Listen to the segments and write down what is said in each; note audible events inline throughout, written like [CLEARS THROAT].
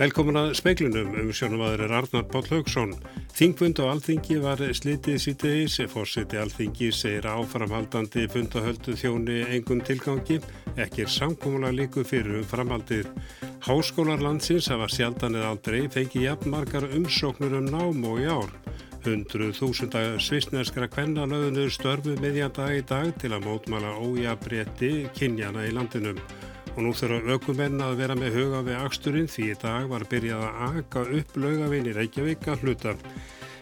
Velkomin að speiklunum um sjónumadur er Arnar Páll Haugsson. Þingfund á Alþingi var slitið sítiðis. Fórsiti Alþingi segir áframhaldandi fundahöldu þjóni engum tilgangi. Ekki er samkómulega líku fyrir um framhaldið. Háskólar landsins hafa sjaldan eða aldrei fengið jafnmarkar umsóknur um nám og í ár. Hundruð þúsunda svisneskra kvennalöðunur störfu miðjandag í dag til að mótmala ójabrétti kynjana í landinum og nú þurfa aukumenn að vera með huga við aksturinn því í dag var byrjað að aka upp laugavinn í Reykjavík að hluta.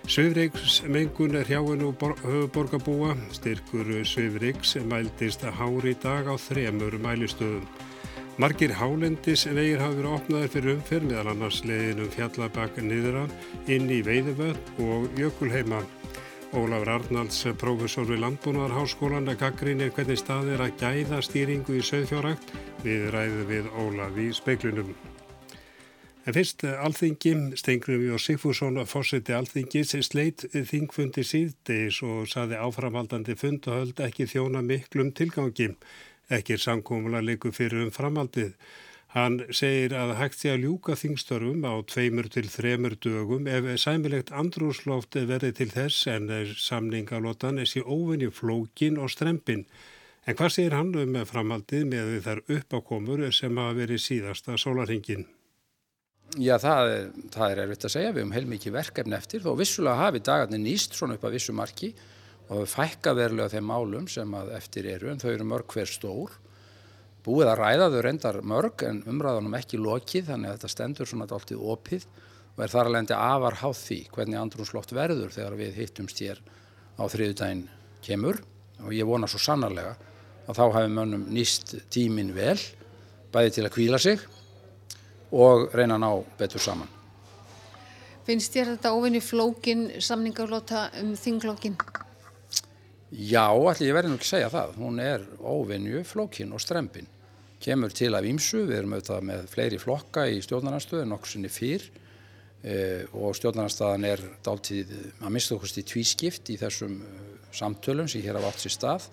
Sveifriksmengun er hjá hennu borgarbúa, styrkur Sveifriks mæltist að hári í dag á þremur mælistöðum. Margir hálendis vegir hafi verið opnaðir fyrir umferð meðal annars leiðinum fjallabak niðra inn í Veiðuvöld og Jökulheima. Ólafur Arnalds, professor við Landbúnaðarháskólan, að gaggrínir hvernig stað er að gæða stýringu í söðfjárakt við ræðum við Ólaf í speiklunum. En fyrst alþingi, Stengriði og Sigfússon, fórseti alþingis, sleit þingfundi síðdeis og saði áframhaldandi fundahöld ekki þjóna miklum tilgangi. Ekki samkómulega leiku fyrir um framhaldið. Hann segir að hægt sé að ljúka þingstörfum á tveimur til þremur dögum ef sæmilegt andrúsloft verði til þess en samningalótan er sér óvinni flókin og strempin. En hvað segir hann um framhaldið með þar uppákomur sem hafa verið síðasta sólarhingin? Já, það er, það er erfitt að segja. Við höfum heilmikið verkefni eftir þó vissulega hafi dagarnir nýst svona upp að vissu marki og fækka verulega þeim málum sem eftir eru en þau eru mörg hver stór búið að ræða þau reyndar mörg en umræðanum ekki lokið þannig að þetta stendur svona alltið opið og er þar alveg afar háð því hvernig andrúnslótt verður þegar við hittumst hér á þriðudaginn kemur og ég vona svo sannarlega að þá hafi mönnum nýst tímin vel bæði til að kvíla sig og reyna að ná betur saman. Finnst þér þetta óvinni flókin samningarlóta um þinglókin? Já, allir ég verði nú ekki að segja það. Hún er óvinju flókin og strempin kemur til af ímsu, við erum auðvitað með fleiri flokka í stjórnarnarstöðu en okkur sinni fyrr e, og stjórnarnarstaðan er dáltið að mista okkur stíð tvískipt í þessum e, samtölum sem hér hafa átt sér stað.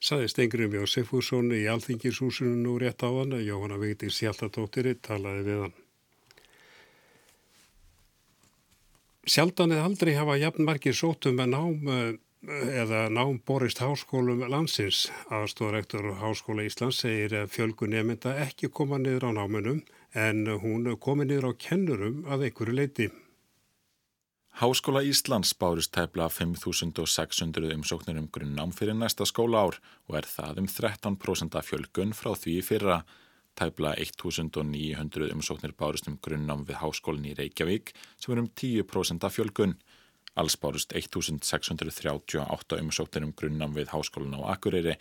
Saði Stengrim Jósef Hússon í Alþingishúsinu nú rétt á hann að Jóhanna Vigdís Hjaltadóttir talaði við hann. Sjaldan eða aldrei hafa jafnmarkir sótum með nám eða nám borist háskólum landsins. Aðstofrektor Háskóla Íslands segir að fjölgu nefnda ekki koma niður á námunum en hún komi niður á kennurum að einhverju leiti. Háskóla Íslands bárist tæpla 5.600 umsóknir um grunnnám fyrir næsta skóla ár og er það um 13% af fjölgun frá því fyrra. Tæpla 1.900 umsóknir bárist um grunnnám við háskólinn í Reykjavík sem er um 10% af fjölgun. Alls bárust 1638 umsóknir um grunnam við háskólan á Akureyri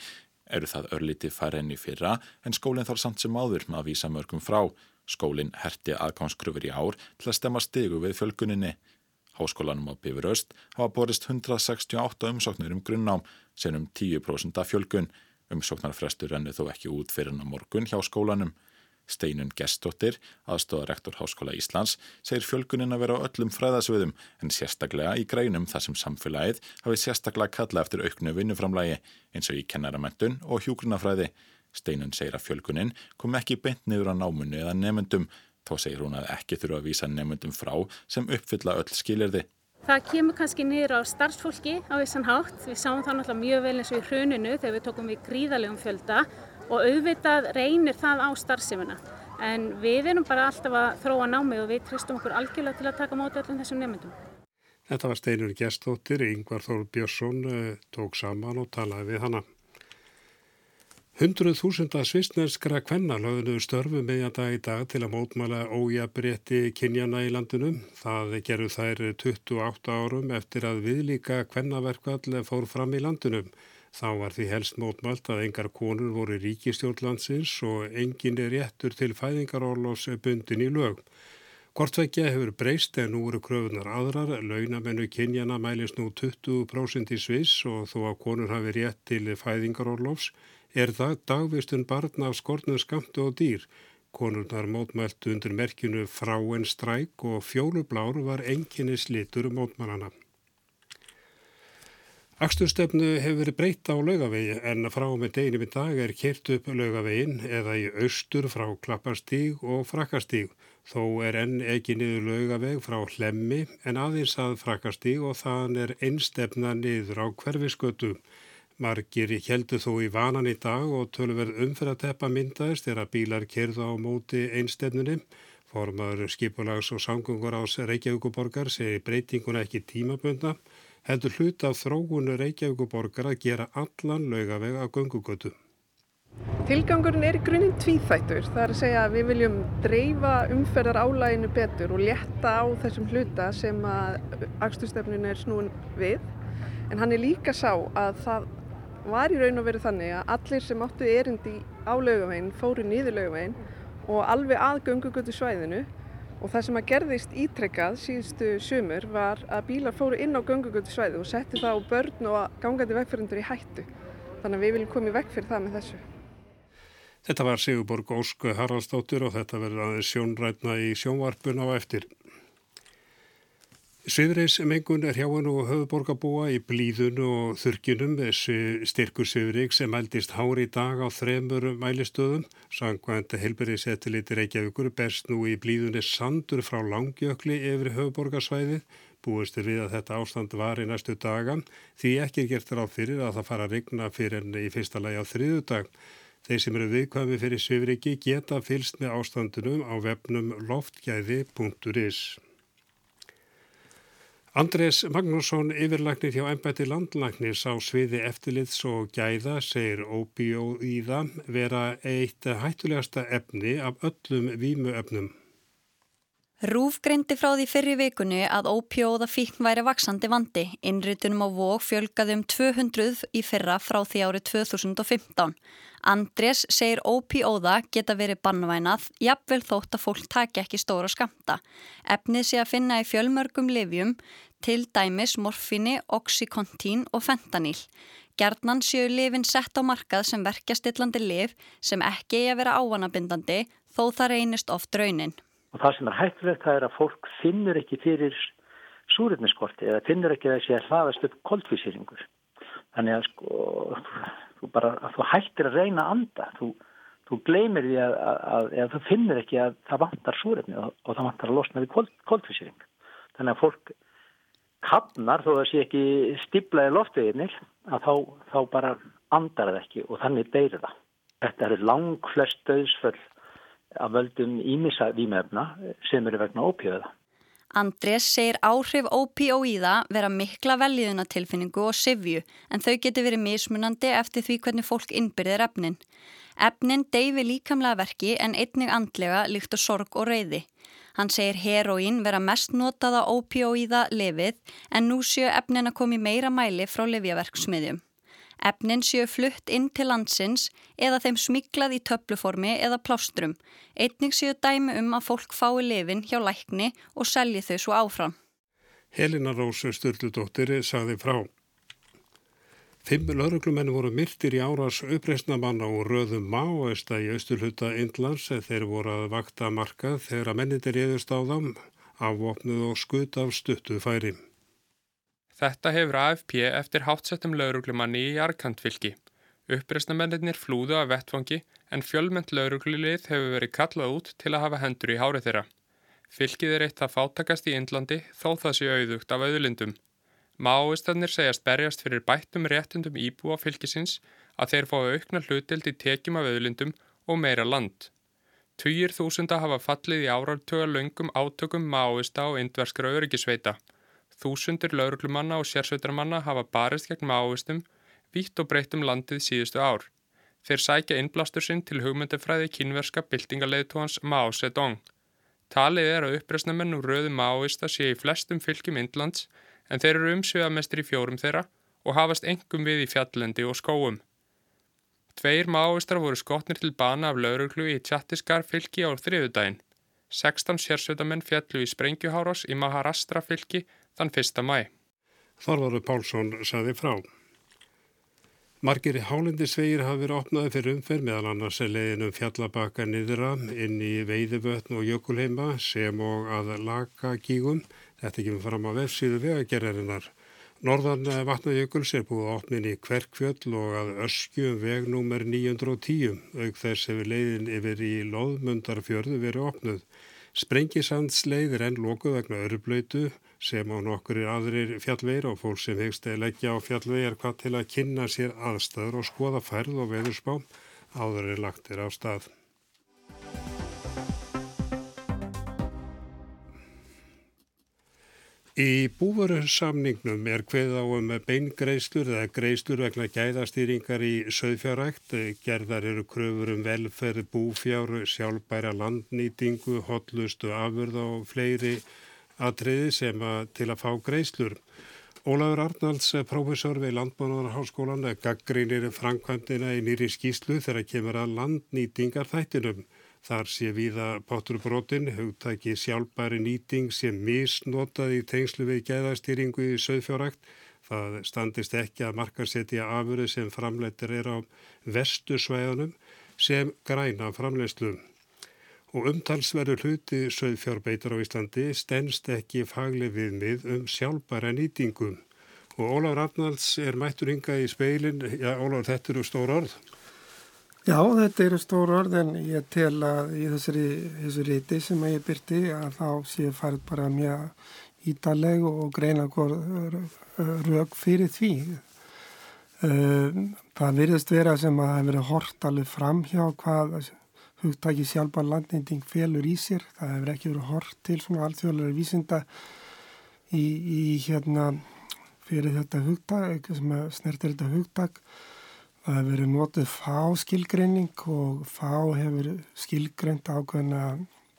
eru það örlítið færri enn í fyrra en skólinn þarf samt sem áður með að vísa mörgum frá. Skólinn herti aðgámskröfur í ár til að stemma stigu við fjölguninni. Háskólanum á Bifuröst hafa borist 168 umsóknir um grunnám sem um 10% af fjölgun. Umsóknarfrestur renni þó ekki út fyrir hann á morgun hjá skólanum. Steinun Gestóttir, aðstofarektor Háskóla Íslands, segir fjölgunin að vera á öllum fræðasviðum en sérstaklega í greinum þar sem samfélagið hafi sérstaklega kalla eftir auknu vinnuframlægi eins og í kennaramentun og hjúgrunafræði. Steinun segir að fjölgunin kom ekki beint niður á námunni eða nefnundum, þá segir hún að ekki þurfa að vísa nefnundum frá sem uppfylla öll skilirði. Það kemur kannski niður á starfsfólki á vissan hátt. Við sáum það náttúrulega mjög vel eins og í hruninu þegar við tókum við gríðalegum fjölda og auðvitað reynir það á starfseminna. En við erum bara alltaf að þróa námið og við tristum okkur algjörlega til að taka móti öllum þessum nefndum. Þetta var Steinur Gjestóttir, Yngvar Þór Björnsson eh, tók saman og talaði við hana. Hundruð þúsunda svisneskra kvenna lögðuðu störfu meðjan dag í dag til að mótmæla ójabrétti kynjana í landunum. Það gerur þær 28 árum eftir að viðlíka kvennaverkvall fór fram í landunum. Þá var því helst mótmælt að engar konur voru ríkistjórnlandsins og engin er réttur til fæðingarorlós bundin í lög. Kortveggja hefur breyst en nú eru kröfunar aðrar, launamennu kynjana mælist nú 20% í Sviss og þó að konur hafi rétt til fæðingarorlofs er það dagvistun barna af skornum skamtu og dýr. Konurnar mótmælt undir merkjunu frá en stræk og fjólublár var enginni slitur mótmælana. Aksturstefnu hefur verið breytt á laugavegi en frá með deginum í dag er kert upp laugavegin eða í austur frá klapparstíg og frakkastíg. Þó er enn ekki niður laugaveg frá hlemmi en aðeins að frakastíg og þann er einstefna niður á hverfiskötu. Margir heldur þó í vanan í dag og tölverð umferðateppa myndaðist að bílar kerðu á móti einstefnunum. Formaður skipulags og samgöngur ás Reykjavíkuborgar segir breytinguna ekki tímabönda, heldur hlut af þrógunu Reykjavíkuborgar að gera allan laugaveg að göngugötu. Tilgangurinn er í grunninn tvíþættur. Það er að segja að við viljum dreifa umferðar álæginu betur og létta á þessum hluta sem að axturstefnun er snúin við. En hann er líka sá að það var í raun og veru þannig að allir sem áttu erindi á laugaveginn fóru nýður laugaveginn og alveg að göngugötu svæðinu og það sem að gerðist ítrekkað síðustu sömur var að bílar fóru inn á göngugötu svæði og setti það á börn og gangandi vegfærandur í hættu. Þannig að við viljum koma í veg fyrir það með þessu. Þetta var Sigurborg Ósk Haraldsdóttir og þetta verður aðeins sjónrætna í sjónvarpun á eftir. Sviðreismengun er hjá hann og höfuborgarbúa í blíðun og þurkinum styrkur Sviðreik sem eldist hári í dag á þremur mælistöðum. Sangvænt helberiðsettiliti Reykjavíkur berst nú í blíðunni sandur frá langjökli yfir höfuborgarsvæði. Búist er við að þetta ástand var í næstu daga því ekki er gert ráð fyrir að það fara að regna fyrir enn í fyrsta lagi á þriðu dag. Þeir sem eru viðkvæmi fyrir svifriki geta fylst með ástandunum á vefnum loftgæði.is. Andrés Magnússon yfirlagnir hjá ennbætti landlagnir sá sviði eftirlits og gæða segir óbíóíða vera eitt hættulegasta efni af öllum vímuefnum. Rúf greindi frá því fyrri vikunni að ópjóða fíkn væri vaksandi vandi. Innrutunum á vók fjölgaði um 200 í fyrra frá því árið 2015. Andrés segir ópjóða geta verið bannvænað, jafnvel þótt að fólk taki ekki stóra skamta. Efnið sé að finna í fjölmörgum livjum, til dæmis morfinni, oxykontín og fentaníl. Gjarnan séu lifin sett á markað sem verkjastillandi liv sem ekki er að vera ávanabindandi þó það reynist oft raunin. Og það sem er hættulegt það er að fólk finnur ekki fyrir súröfniskorti eða finnur ekki að þessi að hlaðast upp koldfísýringur. Þannig að sko, þú, bara, að þú hættir að reyna að anda. Þú, þú gleymir því að, að, að þú finnur ekki að það vantar súröfni og, og það vantar að losna við kold, koldfísýring. Þannig að fólk kapnar þó að það sé ekki stiblaði loftveginir að þá, þá bara andar það ekki og þannig deyrir það. Þetta eru lang flest döðsföll að völdum ímissa výmefna sem eru vegna ópíóða. Andrés segir áhrif ópíóíða vera mikla veljiðunatilfinningu og sifju en þau getur verið mismunandi eftir því hvernig fólk innbyrðir efnin. Efnin deyfi líkamlega verki en einnig andlega líkt á sorg og reyði. Hann segir heroín vera mest notaða ópíóíða lefið en nú séu efnin að komi meira mæli frá lefjaverksmiðjum. Efnin séu flutt inn til landsins eða þeim smiklað í töfluformi eða plástrum. Einnig séu dæmi um að fólk fái lifin hjá lækni og selji þau svo áfram. Helena Rósu Sturldudóttir sagði frá. Fimm lauruglumenni voru myrtir í áras uppreysnamanna og röðum máesta í austurhuta Indlands þeir voru að vakta markað þegar að mennindir eðust á þeim afvopnuð og skut af stuttu færi. Þetta hefur AFP eftir hátsettum lauruglumanni í Arkantfylki. Uppreysnamennir flúðu af vettfangi en fjölmend lauruglulið hefur verið kallað út til að hafa hendur í hárið þeirra. Fylkið er eitt að fátakast í Indlandi þó það sé auðugt af auðlindum. Máistannir segjast berjast fyrir bættum réttundum íbúa fylkisins að þeir fái aukna hlutild í tekjum af auðlindum og meira land. Tugir þúsunda hafa fallið í árartöga löngum átökum máista og indverskra öryggisveita. Þúsundur lauruglumanna og sérsveitarmanna hafa barist gegn mávistum, vítt og breytt um landið síðustu ár. Þeir sækja innblástur sinn til hugmyndafræði kynverska byltingaleiðtóhans Mao Zedong. Talið er að uppreysnamenn úr röðu máista sé í flestum fylgjum Indlands en þeir eru umsviðamestri í fjórum þeirra og hafast engum við í fjallendi og skóum. Tveir máistar voru skotnir til bana af lauruglu í tjattiskar fylgi á þriðudaginn. 16 sérsveitamenn fjallu í sprengjuhárás í Maharastra fylgi þann 1. mæ. Þorvaru Pálsson saði frá. Margir hálendisvegir hafi verið opnaði fyrir umferð meðal annars er leiðinum fjallabaka niðra inn í veiðuvötn og jökulheima sem og að laka kígum. Þetta kemur fram á vefsíðu vegagerðarinnar. Norðan vatnajökuls er búið í Kverkfjöll og að öskju vegnúmer 910. Auk þess hefur leiðin yfir í loðmundarfjörðu verið opnuð. Sprengisandsleið er enn lokuð vegna örublöytu sem á nokkur aðrir fjallveir og fólk sem hegst eða leggja á fjallveir hvað til að kynna sér aðstæður og skoða færð og veðurspá áður er lagtir á stað. Í búverusamningnum er hveð á um beingreislur eða greislur vegna gæðastýringar í söðfjárækt. Gerðar eru kröfur um velferð, búfjár, sjálfbæra landnýtingu, hotlustu afurð og fleiri atriði sem að til að fá greislur. Ólafur Arnalds, professor við Landbánarháskólan, gaggrínir framkvæmdina í nýri skýslu þegar kemur að landnýtingar þættinum. Þar sé viða páturbrotin, hugtæki sjálfbæri nýting sem misnotað í tengslu við gæðastýringu í söðfjárækt. Það standist ekki að markarsetja afurði sem framleitir er á vestu svæðunum sem græna framleiðslu. Og umtalsverður hluti söðfjárbeitar á Íslandi stennst ekki fagli viðmið um sjálfbæra nýtingum. Og Óláður Arnalds er mættur hinga í speilin. Já, Óláður, þetta eru stór orð. Já, þetta eru stór orð en ég tel að í þessari, þessari ríti sem ég byrti að þá sé farið bara mjög ítaleg og greina rauk fyrir því. Það virðist vera sem að það hefur verið hort alveg fram hjá hvað hugtæki sjálfbar landnýting felur í sér. Það hefur ekki verið hort til svona alþjóðlega vísinda í, í hérna fyrir þetta hugtæk, sem snertir þetta hugtæk Það hefur verið notið fá skilgreining og fá hefur skilgreint ákveðna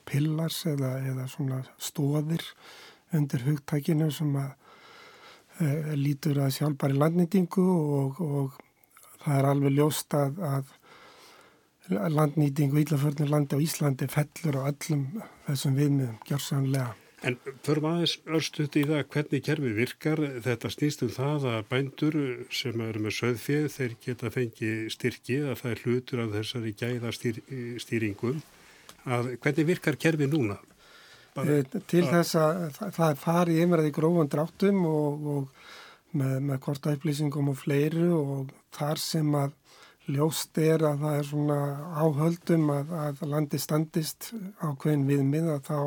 pillars eða, eða svona stóðir undir hugtækinu sem að e, lítur að sjálfbæri landnýtingu og, og það er alveg ljóst að, að landnýtingu íllaförnum landi á Íslandi fellur á öllum þessum viðmiðum, gjörsanlega. En förum aðeins örstuðt í það hvernig kerfi virkar. Þetta snýst um það að bændur sem eru með söðfið þeir geta fengið styrki að það er hlutur af þessari gæðastýringum. Að hvernig virkar kerfi núna? Bara, eh, Til að... þess að það, er farið einverðið grófan dráttum og, og með, með korta upplýsingum og fleiru og þar sem að ljóst er að það er svona áhöldum að, að landi standist á hvern viðmið að þá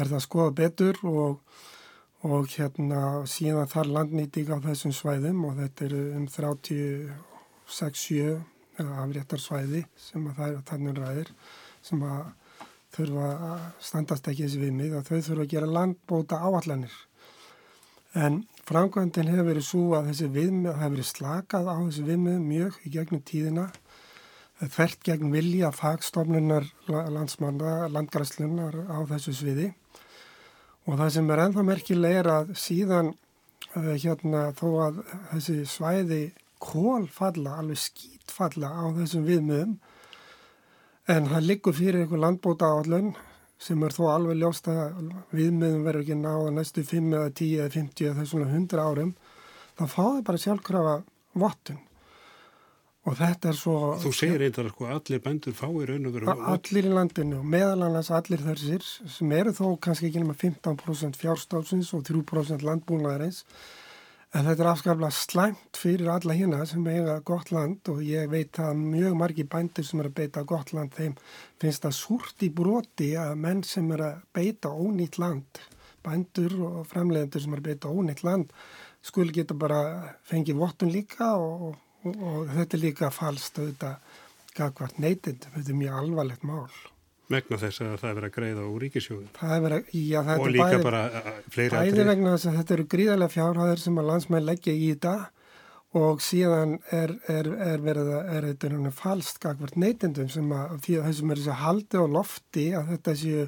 er það skoða betur og, og hérna síðan þar landnýting á þessum svæðum og þetta eru um 36-7 afréttar svæði sem að það er þannig ræðir sem að þurfa að standast ekki þessi viðmið að þau þurfa að gera landbóta áallanir. En framkvæmdinn hefur verið svo að þessi viðmið hefur verið slakað á þessi viðmið mjög í gegnum tíðina. Þvert gegn vilja fagstofnunar landsmanna, landgræslunar á þessu sviði. Og það sem er ennþá merkileg er að síðan uh, hérna þó að þessi svæði kól falla, alveg skýt falla á þessum viðmöðum en það liggur fyrir einhver landbóta állun sem er þó alveg ljóst að viðmöðum verður ekki náða næstu 5 eða 10 eða 50 eða þessum 100 árum þá fáður bara sjálfkrafa vottun. Og þetta er svo... Þú segir eitthvað sko allir bændur fái raun og veru... Allir í landinu og meðal annars allir þessir sem eru þó kannski ekki nema 15% fjárstofsins og 3% landbúnaðarins en þetta er afskaflega slæmt fyrir alla hérna sem eiga gott land og ég veit að mjög margi bændur sem eru að beita gott land þeim finnst það súrt í broti að menn sem eru að beita ónýtt land bændur og fremlegendur sem eru að beita ónýtt land skul geta bara fengið vottun líka og og, og þetta er líka falst auðvitað gagvart neytind, þetta er mjög alvarlegt mál. Megna þess að það er verið að greiða úr ríkisjóðum. Það er já það og er líka bæði, bara fleiri aðrið. Bæði vegna þess að þetta eru gríðarlega fjárhæðir sem að landsmenn leggja í þetta og síðan er, er, er verið að er þetta falst gagvart neytindum sem að því að þessum er þess að haldi á lofti að þetta séu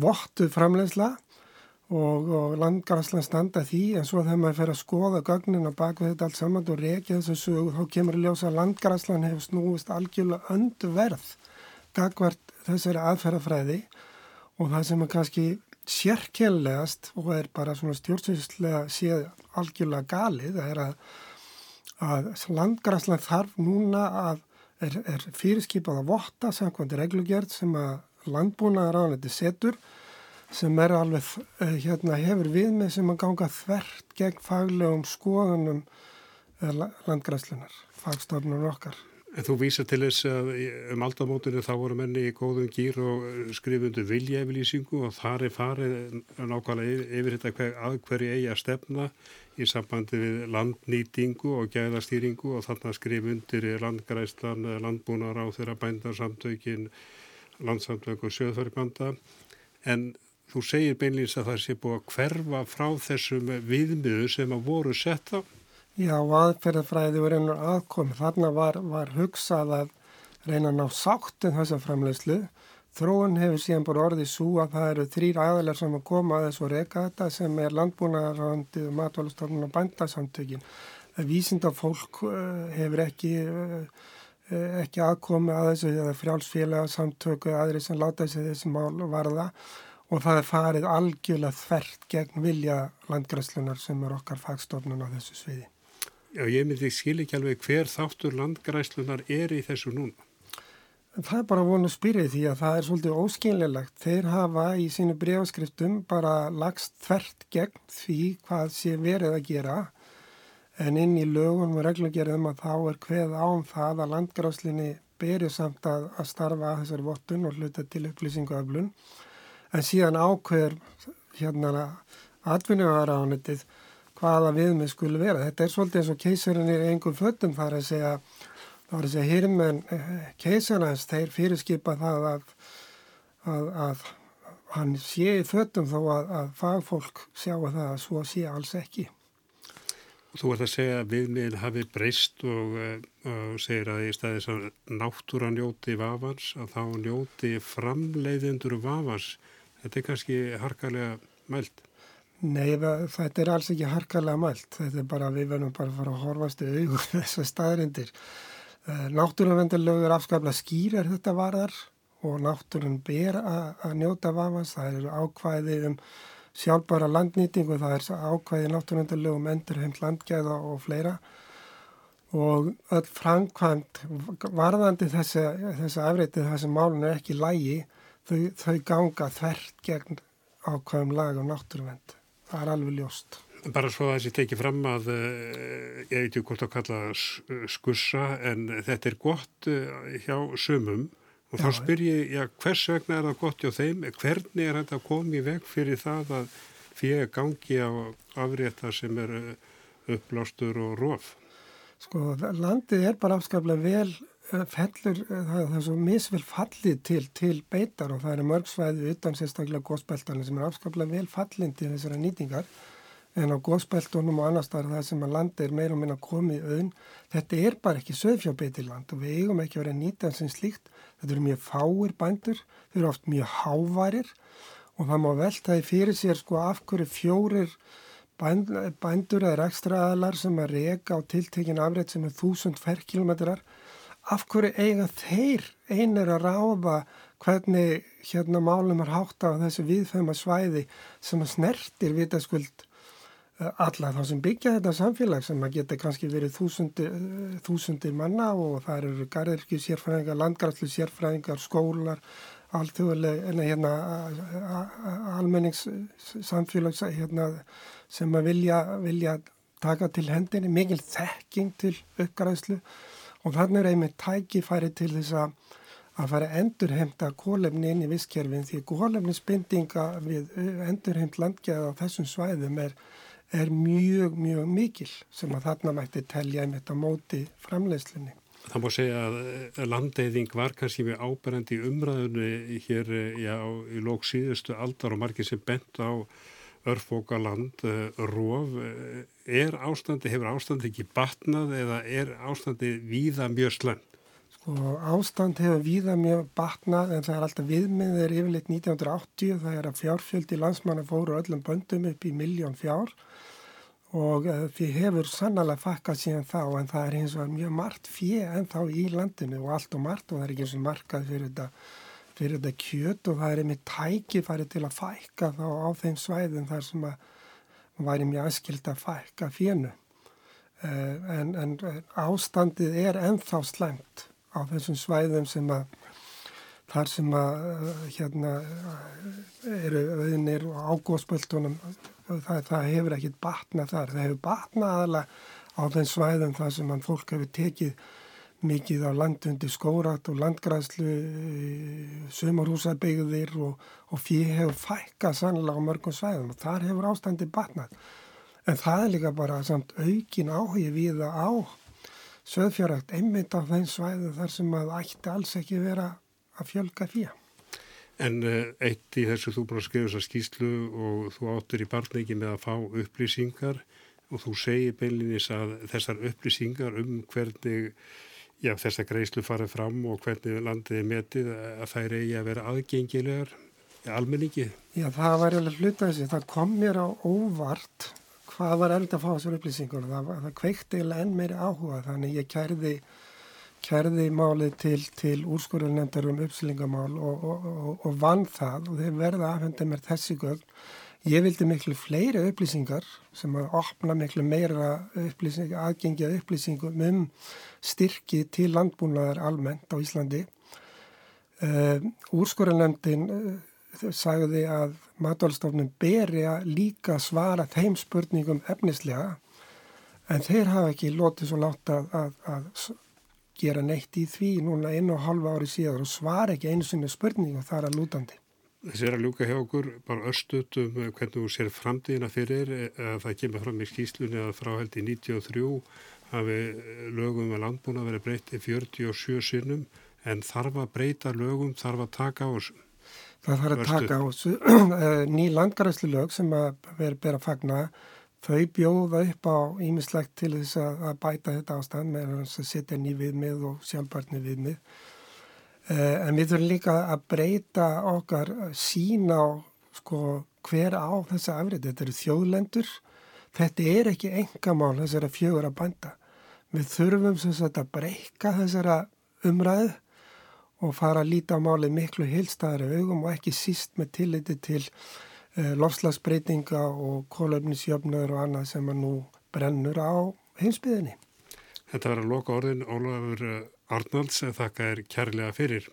vottuð framlegsla og, og landgræslan standa því en svo þegar maður fer að skoða gögnin og baka þetta allt saman og reykja þessu sögu þá kemur að ljósa að landgræslan hefur snúist algjörlega öndverð gagvart þessari aðferðafræði og það sem er kannski sérkellegast og er bara svona stjórnsýrslega séð algjörlega galið það er að, að landgræslan þarf núna að er, er fyrirskipað að votta samkvæmt reglugjörð sem að landbúnaðar ánætti setur sem er alveg, eh, hérna, hefur við með sem að ganga þvert gegn faglegum skoðunum eh, landgræslunar, fagstofnun okkar. En þú vísa til þess að um aldamótunni þá voru menni í góðum gýr og skrifundu viljefylýsingu og þar er farið nákvæmlega yfir þetta hver, að hverju eigi að stefna í sambandi við landnýtingu og gæðastýringu og þarna skrifundir landgræslan, landbúnar á þeirra bændarsamtökin, landsamtök og sjöðfæribanda. En þú segir beinleins að það sé búið að hverfa frá þessum viðmiðu sem að voru sett á? Já, aðferðafræði var einhver aðkomi. Þarna var, var hugsað að reyna að ná sáttum þessa framlegslu. Þróun hefur síðan bara orðið svo að það eru þrýr aðalar sem að koma að þessu reyka þetta sem er landbúnaðarhandi og matvælustofnun og bændasamtökin. Vísinda fólk eh, hefur ekki, eh, ekki aðkomi að þessu eða frjálsfélagsamtöku aðri sem láta þessi þessi mál varða og það er farið algjörlega þvert gegn vilja landgræslunar sem er okkar fagstofnun á þessu sviði. Já, ég myndi skil ekki alveg hver þáttur landgræslunar er í þessu núna. Það er bara vonu spyrið því að það er svolítið óskynlelegt. Þeir hafa í sínu breyfaskriftum bara lagst þvert gegn því hvað sé verið að gera en inn í lögunum og reglugjörðum að þá er hveð án það að landgræslinni berið samt að, að starfa að þessari vottun og hluta til upplýsingu öflun en síðan ákveður hérna atvinnuðaráðanitið hvaða viðmið skulle vera. Þetta er svolítið eins og keisarinn er einhver föttum þar að segja, þar að segja hirmenn eh, keisarnans, þeir fyrirskipa það að, að, að hann sé í föttum þó að, að fagfólk sjá að það að svo sé alls ekki. Þú ert að segja að viðmiðin hafi breyst og, eh, og segir að í staðis að náttúra njóti vafans, að þá njóti framleiðendur vafans. Þetta er kannski harkalega mælt. Nei, þetta er alls ekki harkalega mælt. Þetta er bara, við verðum bara að fara að horfast augur [LAUGHS] þessar staðrindir. Eh, náttúruvendarlögur er afskaplega skýrar þetta varðar og náttúrun ber að njóta vafans. Það eru ákvæði um sjálfbara landnýting og það er ákvæði náttúruvendarlögum endur heimt landgæða og fleira. Og öll framkvæmt varðandi þessi afreitið þessi málun er ekki lægi, þau, þau ganga þvert gegn ákvæðum lag og náttúruvend það er alveg ljóst. Bara svo að þessi tekið fram að, eh, ég veit ekki hvort að kalla skussa, en þetta er gott eh, hjá sumum og já, þá spyr ég, já, hvers vegna er það gott hjá þeim? Hvernig er þetta komið veg fyrir það að fyrir gangi á afrétta sem er eh, upplástur og róf? Sko, landið er bara afskaplega vel fellur, það, það er svo misvel fallið til, til beitar og það eru mörgsvæði utan sérstaklega góðspeltana sem er afskaplega vel fallin til þessara nýtingar en á góðspeltunum og annar starf það sem að landi er meira og minna komið auðn. Þetta er bara ekki söðfjárbeitirland og við eigum ekki að vera nýtað sem slíkt. Þetta eru mjög fáir bændur, þau eru oft mjög hávarir og það má veltaði fyrir sér sko af hverju fjórir bændur eða ekstra aðlar sem að reyka á tiltekin afrétt sem er þúsund ferrkilometrar af hverju eiga þeir einir að ráða hvernig hérna málum er hátt á þessu viðfæma svæði sem að snertir vitaskuld eh, alla þá sem byggja þetta samfélag sem að geta kannski verið þúsundir, eh, þúsundir manna og það eru garðirkju sérfræðingar, landgræslu sérfræðingar, skólar, alþjóðlega, hérna, almenningssamfélag hérna, sem að vilja, vilja taka til hendinni, mikil þekking til uppgræslu og þannig er einmitt tækifæri til þess að að fara endurheimta kólefni inn í visskerfin því kólefnisbindinga við endurheimt landgæða á þessum svæðum er, er mjög, mjög mikil sem að þarna mætti telja einmitt á móti framleiðslunni. Það má segja að landeyðing var kannski með áberandi umræðunni hér já, í lók síðustu aldar og margir sem bent á örfókaland, eh, róf, eh, er ástandi, hefur ástandi ekki batnað eða er ástandi víða mjög slönd? Sko ástand hefur víða mjög batnað en það er alltaf viðmið er yfirleitt 1980 það er að fjárfjöldi landsmanna fóru öllum böndum upp í miljón fjár og uh, því hefur sannlega fakkað síðan þá en það er eins og mjög margt fjö en þá í landinu og allt og margt og það er ekki eins og markað fyrir þetta fyrir þetta kjöt og það er einmitt tækifæri til að fækka þá á þeim svæðum þar sem að væri mjög aðskild að fækka fjönu. Eh, en, en ástandið er enþá slengt á þessum svæðum sem að þar sem að eh, hérna eru auðinir og ágóðspöldunum það, það hefur ekkit batna þar. Það hefur batna aðalega á þeim svæðum þar sem að fólk hefur tekið mikið á landundi skórat og landgræslu, sumarhúsabegðir og, og fyrir hefur fækka sannlega á mörgum svæðum og þar hefur ástandi batnað. En það er líka bara samt aukin áhugi við að á söðfjöragt einmitt á þeim svæðu þar sem að ætti alls ekki vera að fjölga fyrir. En uh, eitt í þessu þú búin að skrifa þessa skýslu og þú áttur í barnleiki með að fá upplýsingar og þú segir beilinnis að þessar upplýsingar um hvernig já, þessar greiðslu farið fram og hvernig landið er metið að þær eigi að vera aðgengilegar almenningi. Já, það var alveg hluta þessi. Það kom mér á óvart hvað var eld að fá þessar upplýsingar. Það, það kveikti enn meiri áhuga þannig ég kærði kærði málið til, til úrskurðarnefndar um uppslingamál og, og, og, og vann það og þeir verða aðfenda mér þessi gögn. Ég vildi miklu fleiri upplýsingar sem að opna miklu meira aðgengja upplýsingum um styrki til landbúnaðar almennt á Íslandi. Uh, Úrskurðarnefndin uh, sagði að matvælstofnun beri að líka svara þeim spurningum efnislega en þeir hafa ekki lotið svo látt að, að, að gera neitt í því núna einu og halva ári síðan og svara ekki einu sinni spurningu þar að lútandi. Þessi er að ljúka hjá okkur bara örstut um hvernig þú sér framtíðina fyrir að það kemur fram í skýslunni að frá held í 93 hafi lögum að landbúna verið breytið 47 sinnum en þarf að breyta lögum, þarf að taka á þessu. Það þarf að taka á þessu. [CLEARS THROAT] Ný landgaræslu lög sem að vera að fagna Þau bjóða upp á ímislegt til þess að bæta þetta ástand með að setja ný viðmið og sjálfbarni viðmið. Eh, en við þurfum líka að breyta okkar sín á sko, hver á þessa afrið. Þetta eru þjóðlendur. Þetta er ekki engamál þessara fjögur að bænda. Við þurfum sagt, að breyka þessara umræðu og fara að líta á máli miklu heilstæðari augum og ekki síst með tilliti til Eh, lofslagsbreytinga og kólöfnisjöfnur og annað sem að nú brennur á heimsbyðinni. Þetta var að loka orðin Ólafur eh, Arnalds þakka er kærlega fyrir.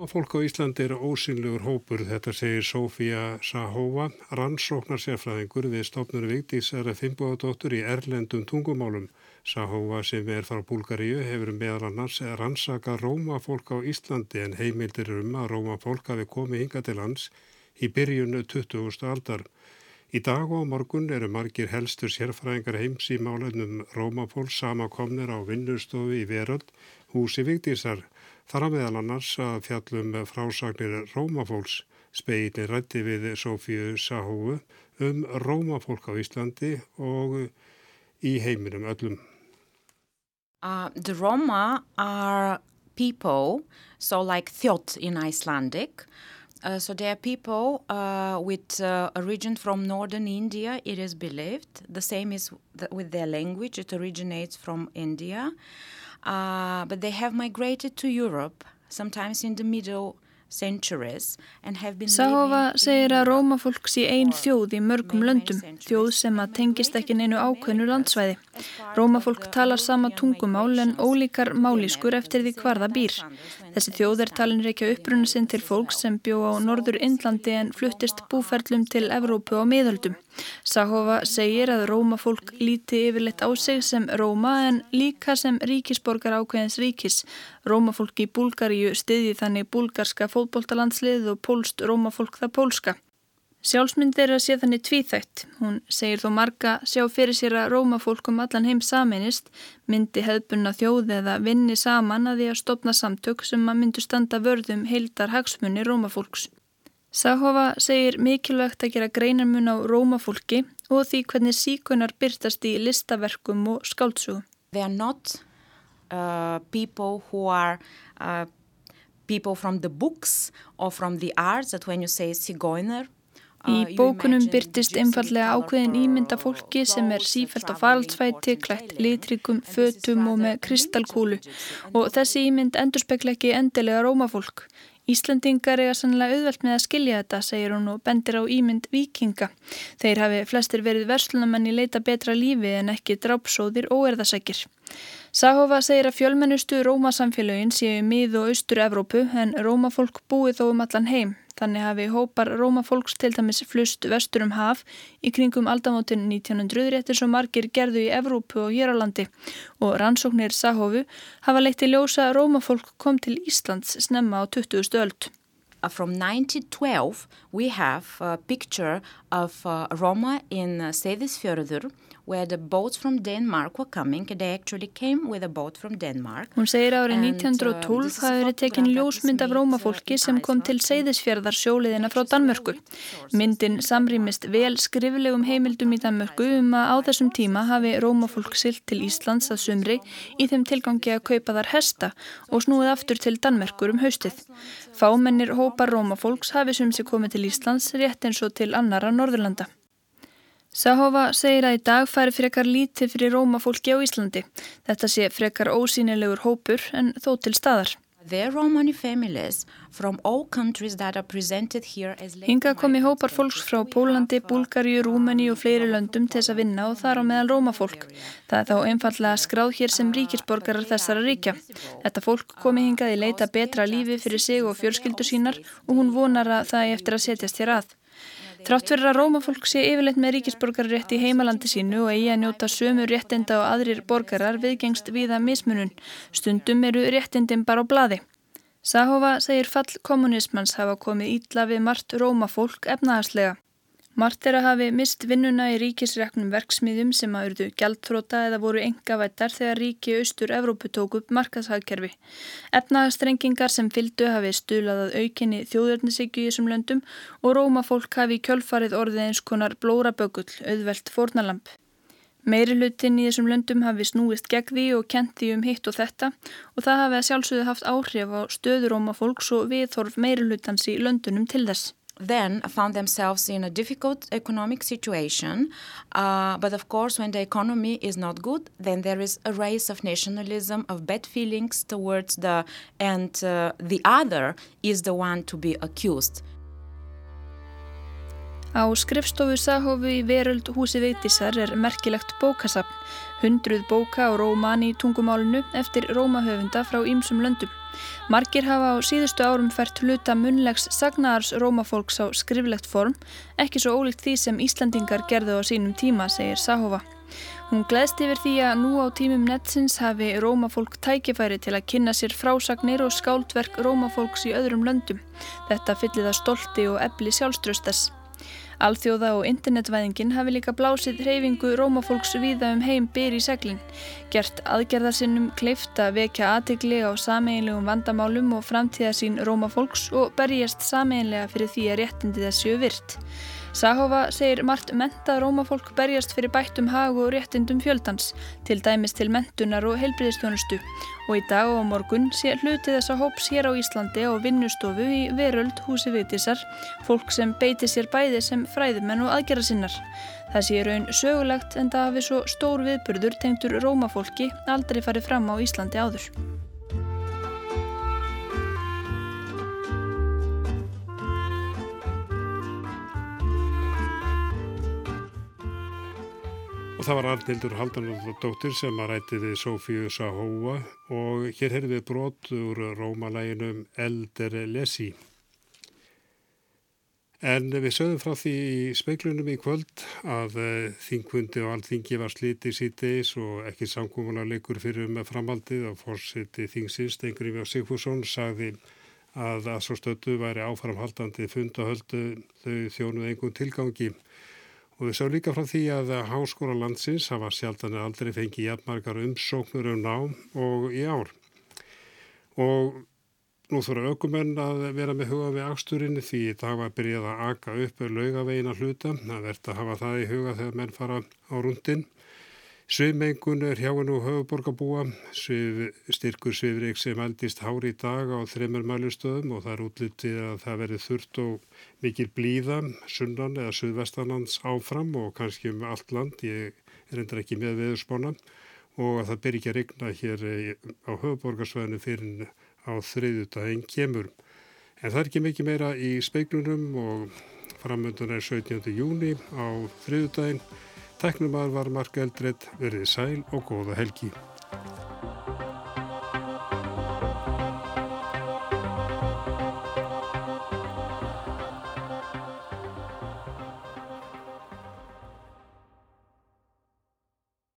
Og fólk á Íslandi eru ósynlegur hópur, þetta segir Sofía Sahova, rannsóknar sérfræðingur við stofnur Vigdísara Fimboðadóttur í Erlendum tungumálum. Sahóa sem er frá Búlgaríu hefur meðal annars rannsaka rómafólk á Íslandi en heimildir um að rómafólk hafi komið hinga til lands í byrjunu 20. aldar. Í dag og morgun eru margir helstur sérfræðingar heims í málefnum rómafólk samakomnir á vinnustofi í veröld húsi Vigdísar. Þar að meðal annars að fjallum frásagnir rómafólks speginni rætti við Sofíu Sahóu um rómafólk á Íslandi og í heiminum öllum. Uh, the Roma are people, so like Thjot in Icelandic. Uh, so they are people uh, with uh, origin from northern India, it is believed. The same is th with their language, it originates from India. Uh, but they have migrated to Europe, sometimes in the middle Sahova segir að rómafólk sé einn þjóð í mörgum löndum, þjóð sem að tengist ekki neinu ákveðnu landsvæði. Rómafólk talar sama tungumál en ólíkar málískur eftir því hvar það býr. Þessi þjóð er talin reykja upprunna sinn til fólk sem bjó á norður Indlandi en fluttist búferlum til Evrópu á miðöldum. Sahova segir að Rómafólk líti yfirleitt á sig sem Róma en líka sem ríkisborgar ákveðins ríkis. Rómafólk í Búlgaríu stiði þannig búlgarska fótbóltalandslið og pólst Rómafólk það pólska. Sjálfsmynd að sé þannig tvíþætt. Hún segir þó marga sjá fyrir sér að Rómafólk um allan heim saminist, myndi hefðbunna þjóð eða vinni saman að því að stopna samtök sem að myndu standa vörðum heildar hagsmunni Rómafólks. Sahova segir mikilvægt að gera greinarmun á rómafólki og því hvernig síkunar byrtast í listaverkum og skáltsugum. They are not uh, people who are uh, people from the books or from the arts that when you say Sigoiner Í bókunum byrtist einfallega ákveðin ímynda fólki sem er sífælt á faraldsvæti, klætt litrikum, fötum og með kristalkúlu og þessi ímynd endur spekla ekki endilega rómafólk. Íslandingar eiga sannlega auðvelt með að skilja þetta, segir hún og bendir á ímynd vikinga. Þeir hafi flestir verið verslunamenn í leita betra lífi en ekki drápsóðir og erðasækir. Sahova segir að fjölmennustu Rómasamfélögin séu mið og austur Evrópu en Rómafólk búið þó um allan heim. Þannig hafi hópar Rómafólks til dæmis flust vestur um haf í kringum aldamótin 1900 réttir svo margir gerðu í Evrópu og hér á landi og rannsóknir Sahofu hafa leitt í ljósa Rómafólk kom til Íslands snemma á 20. öld. Uh, from 1912 we have a picture of uh, Roma in uh, Seyðisfjörður where the boats from Denmark were coming. They actually came with a boat from Denmark. Hún segir árið 1912 hafi verið tekin ljósmynd af rómafólki sem kom til Seyðisfjörðar sjóliðina frá Danmörku. Myndin samrýmist vel skriflegum heimildum í Danmörku um að á þessum tíma hafi rómafólk silt til Íslands að sumri í þeim tilgangi að kaupa þar hesta og snúið aftur til Danmörkur um haustið. Fámennir hópar rómafólks hafi sumsi komið til Íslands rétt eins og til annara Norðurlanda. Sahova segir að í dag færi frekar lítið fyrir rómafólki á Íslandi. Þetta sé frekar ósýnilegur hópur en þó til staðar. Hinga komi hópar fólks frá Pólandi, Búlgaríu, Rúmeni og fleiri löndum til þess að vinna og þar á meðal rómafólk. Það er þá einfallega skráð hér sem ríkisborgarar þessara ríkja. Þetta fólk komi hingað í leita betra lífi fyrir sig og fjölskyldu sínar og hún vonar að það er eftir að setjast hér að. Trátt fyrir að rómafólk sé yfirleitt með ríkisborgarrétt í heimalandi sínu og eigi að njóta sömu réttinda og aðrir borgarar viðgengst viða mismunun. Stundum eru réttindin bara á bladi. Sahova segir fall kommunismans hafa komið ítla við margt rómafólk efnahagslega. Mart er að hafi mist vinnuna í ríkisreknum verksmiðjum sem að urdu gjaldfróta eða voru engavættar þegar ríki austur Evrópu tók upp markashagkerfi. Efnagastrengingar sem fyldu hafi stulaðað aukinni þjóðurnisegju í þessum löndum og rómafólk hafi kjölfarið orðið eins konar blórabögull, auðvelt fornalamp. Meiri hlutin í þessum löndum hafi snúist gegn því og kent því um hitt og þetta og það hafi að sjálfsögðu haft áhrif á stöðurómafólks og viðhorf meiri hlutans í löndunum til þess. Then found themselves in a difficult economic situation. Uh, but of course, when the economy is not good, then there is a race of nationalism, of bad feelings towards the, and uh, the other is the one to be accused. Á skrifstofu Sahofu í Veröld húsi veitisar er merkilegt bókasapn, hundruð bóka á rómani í tungumálunu eftir rómahöfunda frá ýmsum löndum. Margir hafa á síðustu árum fært hluta munlegs sagnaðars rómafólks á skriflegt form, ekki svo ólíkt því sem Íslandingar gerðu á sínum tíma, segir Sahova. Hún gleðst yfir því að nú á tímum netsins hafi rómafólk tækifæri til að kynna sér frásagnir og skáldverk rómafólks í öðrum löndum. Þetta fyllir það stolti og ebli sjálfströstas. Alþjóða og internetvæðingin hafi líka blásið hreyfingu rómafólks viða um heim byr í seglinn, gert aðgerðarsinnum kleift að vekja aðtegli á sameinlegum vandamálum og framtíðasín rómafólks og berjast sameinlega fyrir því að réttindi þessu virt. Sahova segir margt mentað rómafólk berjast fyrir bættum hag og réttindum fjöldans, til dæmis til mentunar og heilbriðistjónustu og í dag og morgun sé hluti þessa hóps hér á Íslandi á vinnustofu í Veröld húsi viðtísar, fólk sem beiti sér bæði sem fræðumenn og aðgerra sinnar. Það sé raun sögulegt en það hafi svo stór viðburður tengtur rómafólki aldrei farið fram á Íslandi áður. Það var Arnildur Haldanardóttir sem að ræti við Sofíu Sahóa og hér heyrðum við brot úr rómalæginum Elder Lesi. En við sögum frá því í speiklunum í kvöld að uh, þingfundi og allþingi var slítið síðdeis og ekki samkómulega leikur fyrir með framhaldið og fórsiti þingsins Stengriði og Sigfússon sagði að að svo stötu væri áframhaldandi fund og höldu þau þjónuð einhvern tilgangi. Og við sáum líka frá því að Háskóla landsins hafa sjaldan aldrei fengið jafnmargar umsóknur um nám og í ár. Og nú þurfa aukumenn að vera með huga við ásturinni því það var byrjað að aka upp laugavegin að hluta. Það verður að hafa það í huga þegar menn fara á rundin. Sveimengun er hjá hennu höfuborgarbúa, Svif, styrkur svifrik sem eldist hári í dag á þreymur mælustöðum og það er útlitið að það verður þurft og mikil blíða sunnan eða suðvestanlands áfram og kannski um allt land, ég er endur ekki með veðurspána og að það ber ekki að regna hér á höfuborgarsvæðinu fyrir á þriðutaginn kemur. En það er ekki mikið meira í speiklunum og framöndan er 17. júni á þriðutaginn Tæknumar var Mark Eldred, verið sæl og góða helgi.